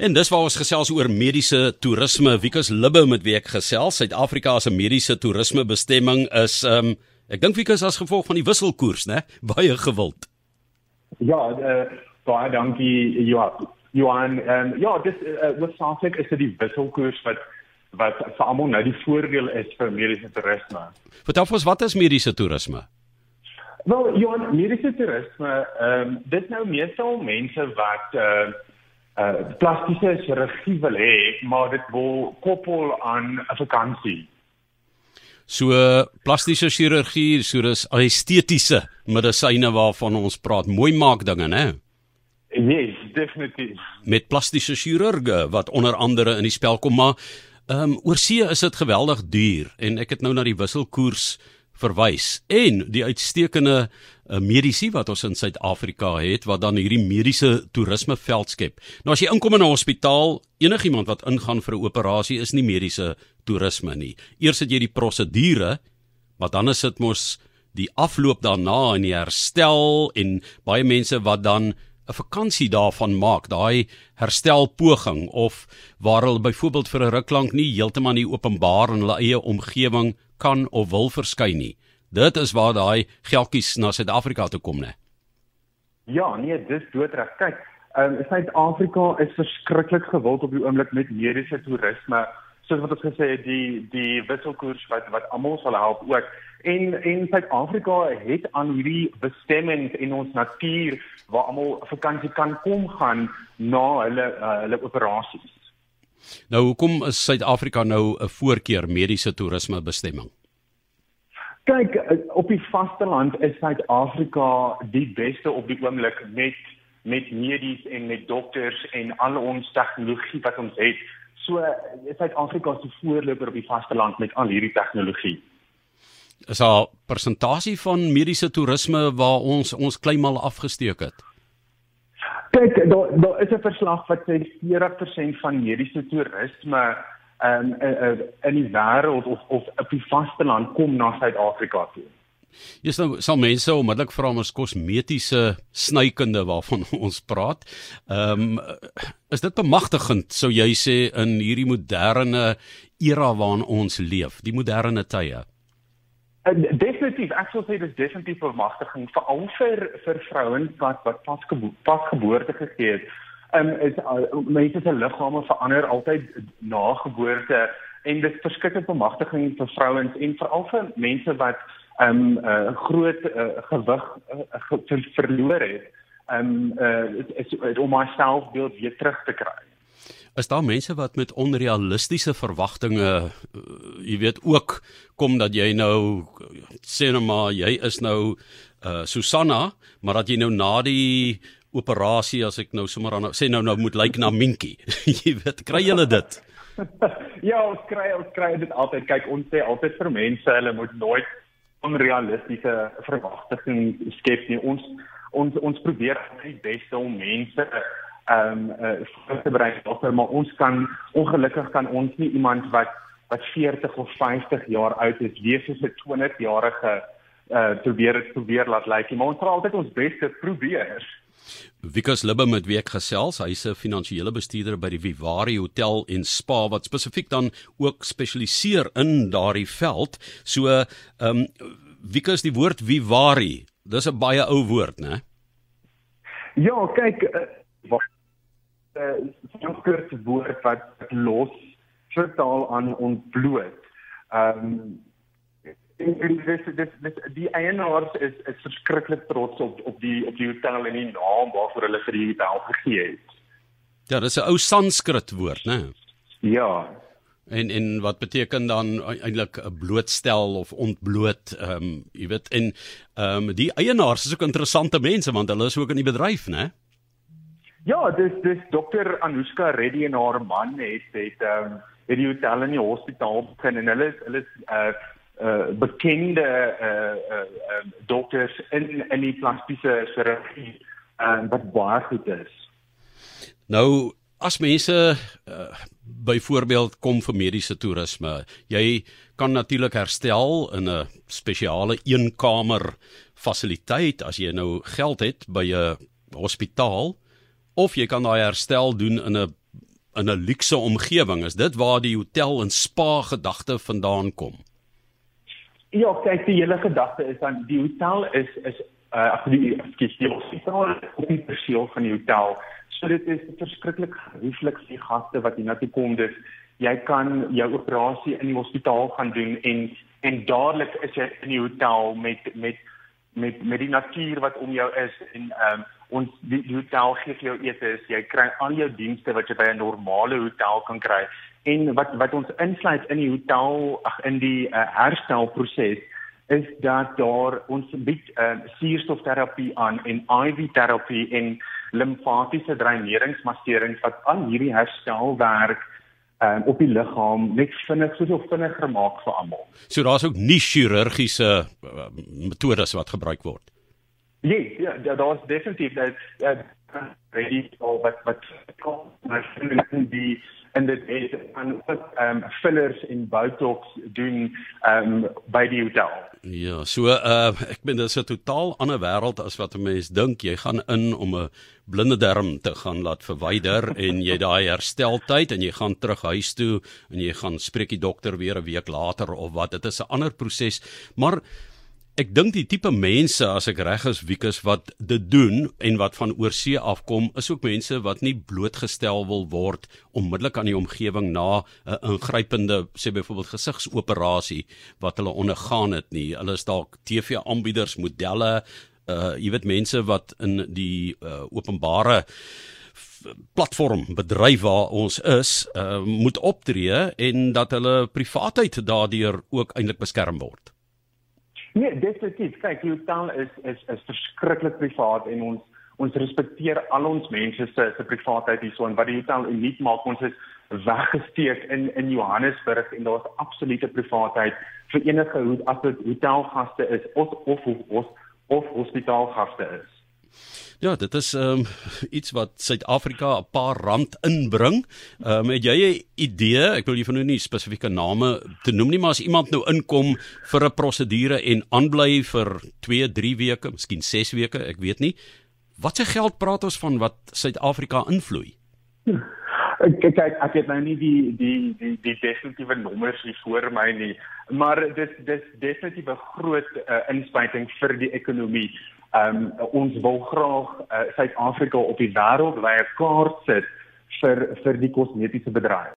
En dis waar ons gesels oor mediese toerisme. Wikus Libbe met wie ek gesels. Suid-Afrika se mediese toerisme bestemming is ehm um, ek dink Wikus as gevolg van die wisselkoers, né? Baie gewild. Ja, uh, baie dankie Johan. Johan, um, ja, dis uh, wat saaklik is dit die wisselkoers wat wat vir almal nou die voordeel is vir mediese toerisme. Vertel ons wat is mediese toerisme? Wel, Johan, mediese toerisme, ehm um, dit nou meestal mense wat uh uh plastiese chirurgie wil hê, maar dit wil koppel aan 'n vakansie. So plastiese chirurgie, so dis estetiese medisyne waarvan ons praat, mooi maak dinge, né? Yes, definitief. Met plastiese chirurge wat onder andere in die spel kom, maar ehm um, oor see is dit geweldig duur en ek het nou na die wisselkoers verwys en die uitstekende uh, medisy wat ons in Suid-Afrika het wat dan hierdie mediese toerisme veld skep. Nou as jy inkom in 'n hospitaal, enigiemand wat ingaan vir 'n operasie is nie mediese toerisme nie. Eers het jy die prosedure, maar dan is dit mos die afloop daarna en die herstel en baie mense wat dan 'n vakansie daarvan maak, daai herstelpoging of waar hulle byvoorbeeld vir 'n ruk lank nie heeltemal in openbaar in hulle eie omgewing kan of wil verskyn nie. Dit is waar daai geldjies na Suid-Afrika toe kom, né? Ja, nee, dis doodreg. Kyk, ehm um, Suid-Afrika is verskriklik gewild op die oomblik met mediese toerisme. Soos wat ons gesê het, die die wisselkoers wat wat almal sal help ook. En en Suid-Afrika het aan hierdie bestemmings in ons natuur waar almal vakansie kan kom gaan na hulle uh, hulle operasies. Nou hoekom is Suid-Afrika nou 'n voorkeur mediese toerisme bestemming? Kyk, op die vasteland is Suid-Afrika die beste op die oomblik met met medies en met dokters en al ons tegnologie wat ons het. So Suid-Afrika is die voorloper op die vasteland met al hierdie tegnologie. Is daar persentasie van mediese toerisme waar ons ons kleinmal afgesteek het? Kyk, daar daar is 'n verslag wat sê 40% van mediese toerisme um, uh, uh, in die wêreld of of op die vasteland kom na Suid-Afrika toe. Jy nou sal mense onmiddellik vra om ons kosmetiese snykunde waarvan ons praat. Ehm um, is dit bemagtigend sou jy sê in hierdie moderne era waarin ons leef, die moderne tye? Uh, definitief, ek sou sê dit is definitief bemagtiging veral vir vir vrouens wat wat pas pasgeboorte gegee het. Ehm um, is uh, mense se liggame verander altyd na geboorte en dit verskeie bemagtiging vir vrouens en veral vir mense wat ehm um, uh, groot uh, gewig uh, ge verloor het. Ehm um, uh, is, is om myself weer terug te kry is daar mense wat met onrealistiese verwagtinge uh, jy weet ook kom dat jy nou sê nou maar jy is nou uh, Susanna maar dat jy nou na die operasie as ek nou sommer aan sê nou nou moet lyk na Minkie jy weet kry julle dit? Ja ons kry ons kry dit altyd. Kyk ons sê altyd vir mense hulle moet nooit onrealistiese verwagtinge skep nie. Ons ons ons probeer die beste om mense ehm um, uh, te bereik dokter maar ons kan ongelukkig kan ons nie iemand wat wat 40 of 50 jaar oud is wees soos 'n 20 jarige uh probeer probeer laat lyk maar ons sal altyd ons bes te probeer Wikus Libbe met wie ek gesels, hy's 'n finansiële bestuurder by die Vivari Hotel en Spa wat spesifiek dan ook spesialiseer in daardie veld. So, ehm um, Wikus die woord Vivari, dis 'n baie ou woord, né? Ja, kyk, uh, Sanskrit woord wat los vertaal aan ontbloot. Ehm um, dis dis dis die eienaars is is verskriklik trots op op die op die hotel en die naam waarvoor hulle vir die hotel gegee het. Ja, dis 'n ou Sanskrit woord, né? Ja. En en wat beteken dan eintlik 'n blootstel of ontbloot, ehm um, jy weet en ehm um, die eienaars is ook interessante mense want hulle is ook in die bedryf, né? Ja, dis dis dokter Anushka Reddy en haar man het het ehm um, het die hotel in die hospitaal begin en hulle is hulle is uh uh bekende uh uh, uh dokters in in die plastiese chirurgie en uh, wat baie goed is. Nou as mense uh, byvoorbeeld kom vir mediese toerisme, jy kan natuurlik herstel in 'n spesiale eenkamer fasiliteit as jy nou geld het by 'n hospitaal of jy kan daai herstel doen in 'n in 'n luukse omgewing. Is dit waar die hotel en spa gedagte vandaan kom? Ja, kyk, die hele gedagte is dan die hotel is is uh ag die ekskuus, die hospitaal op die perseel van die hotel. So dit is verskriklik gerieflik vir die gaste wat hiernatoe kom. Dis jy kan jou operasie in die hospitaal gaan doen en en dadelik is jy in die hotel met met met met die natuur wat om jou is en ehm um, ons die, die hotel gee vir jou etes, jy kry al jou dienste wat jy by 'n normale hotel kan kry. En wat wat ons insluit in die hotel ag in die uh, herstelproses is dat daar ons bied uh, suurstofterapie aan en IV terapie en limfatiese dreineringsmasserings wat aan hierdie herstelwerk um, op die liggaam net vinnig soos of vinniger maak vir almal. So daar's ook nie chirurgiese uh, metodes wat gebruik word. Nee, ja, ja daar's definitief dat ja, ready of wat wat kom maar in die en dit is aan ehm fillers in botox doen ehm um, by die hotel. Ja, so uh ek bedoel dit is 'n totaal ander wêreld as wat 'n mens dink. Jy gaan in om 'n blinde darm te gaan laat verwyder en jy daai hersteltyd en jy gaan terug huis toe en jy gaan spreek die dokter weer 'n week later of wat. Dit is 'n ander proses, maar Ek dink die tipe mense as ek reg is Wikus wat dit doen en wat van oorsee afkom is ook mense wat nie blootgestel wil word onmiddellik aan die omgewing na 'n ingrypende sê byvoorbeeld gesigsoperasie wat hulle ondergaan het nie. Hulle is dalk TV-aanbieders, modelle, uh jy weet mense wat in die uh, openbare platform bedryf waar ons is, uh, moet optree en dat hulle privaatheid daardeur ook eintlik beskerm word. Nee, definitief. Kyk, die hotel is is is verskriklik privaat en ons ons respekteer al ons mense se se privaatheid hierso en wat die hotel uniek maak, ons is weggesteek in in Johannesburg en daar's absolute privaatheid vir enige as dit hotelgaste is of of of, of hospitaalgaste is. Ja, dit is ehm um, iets wat Suid-Afrika 'n paar rand inbring. Ehm um, het jy 'n idee? Ek wil jy van nou nie spesifieke name te noem nie, maar as iemand nou inkom vir 'n prosedure en aanbly vir 2, 3 weke, miskien 6 weke, ek weet nie. Wat se geld praat ons van wat Suid-Afrika invloei? Ek kyk ek het nou nie die die die die definitiewe nommers hier voor my nie, maar dit dis definitief 'n groot uh, inspuiting vir die ekonomie. Ehm um, ons wil graag uh, Suid-Afrika op die wêreldwye kaart sit vir vir die kosmetiese bedryf.